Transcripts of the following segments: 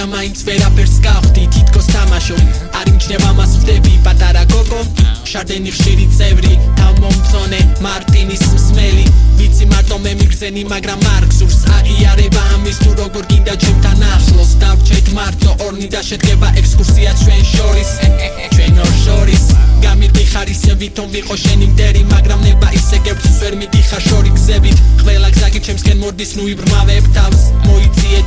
მაგრამ მაინც ვერაფერს გავხდი თითქოს თამაშო. არ იმჩნევა მას ვდები პატარა გოგო. შარდენი ხშირი წევრი თავმომწონე მარტინის მსმელი. ვიცი მარტო მე მიგზენი მაგრამ არ გსურს აღიარება ამის თუ როგორ გინდა ჩემთან ახლოს. დავრჩეთ მარტო ორნი და შედგება ექსკურსია ჩვენ შორის. ჩვენ ორ შორის. გამიდიხარ ისე ვითომ ვიყო შენი მტერი მაგრამ ნება ისე გერბს ვერ მიდიხარ შორი გზებით. ყველა გზაგი ჩემსკენ მორდის ნუ იბრმავებ თავს. მოიციე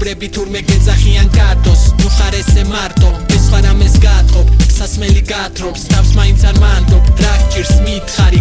მეგობრები თურმე გეძახიან კატოს ნუ ხარ ესე მარტო ეს სხვა რამეს გატყობ. სასმელი გათრობს თავს მაინც არ მანდობ. რა გჭირს მითხარი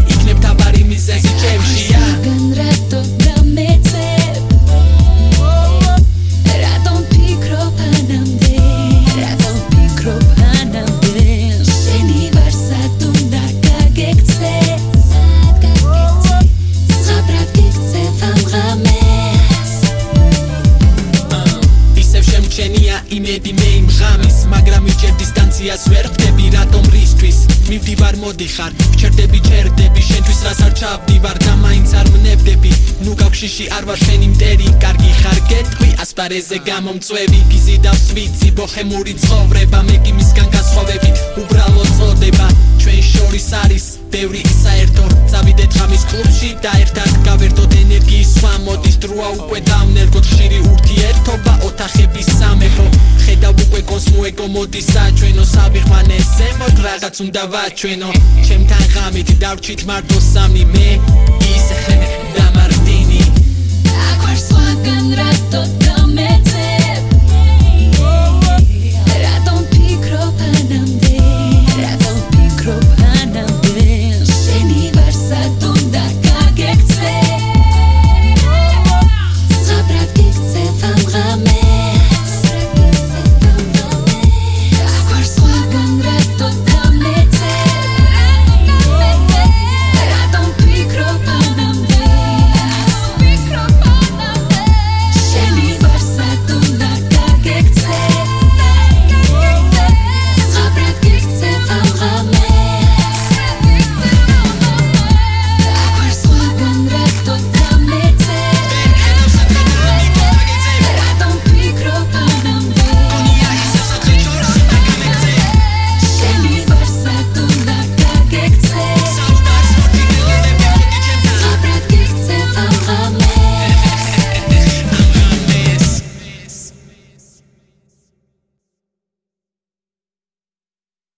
შემჩენია იმედი მე იმ ღამის მაგრამ ვიჭერ დისტანციას ვერ ხდები რატომ რისთვის? მივდივარ მოდიხარ ჩერდები ჩერდები შენთვის რას არ ჩავდივარ და მაინც არ მნებდები ნუ გავშიში არ ვარ შენი მტერი კარგი ხარ გეტყვი ასპარეზე გამომწვევი. გიზიდავს ვიცი ბოჰემური ცხოვრება მე კი მისგან გასხოვებით უბრალო წოდება. ჩვენ შორის არის ბევრი საერთო წავიდეთ ღამის კლუბში და ერთად კონსმოეკო მოდის საჩვენო საბიღმან ესემოთ რაღაც უნდა ვაჩვენო. ჩემთან ღამით დავრჩით მარტო სამი მე ის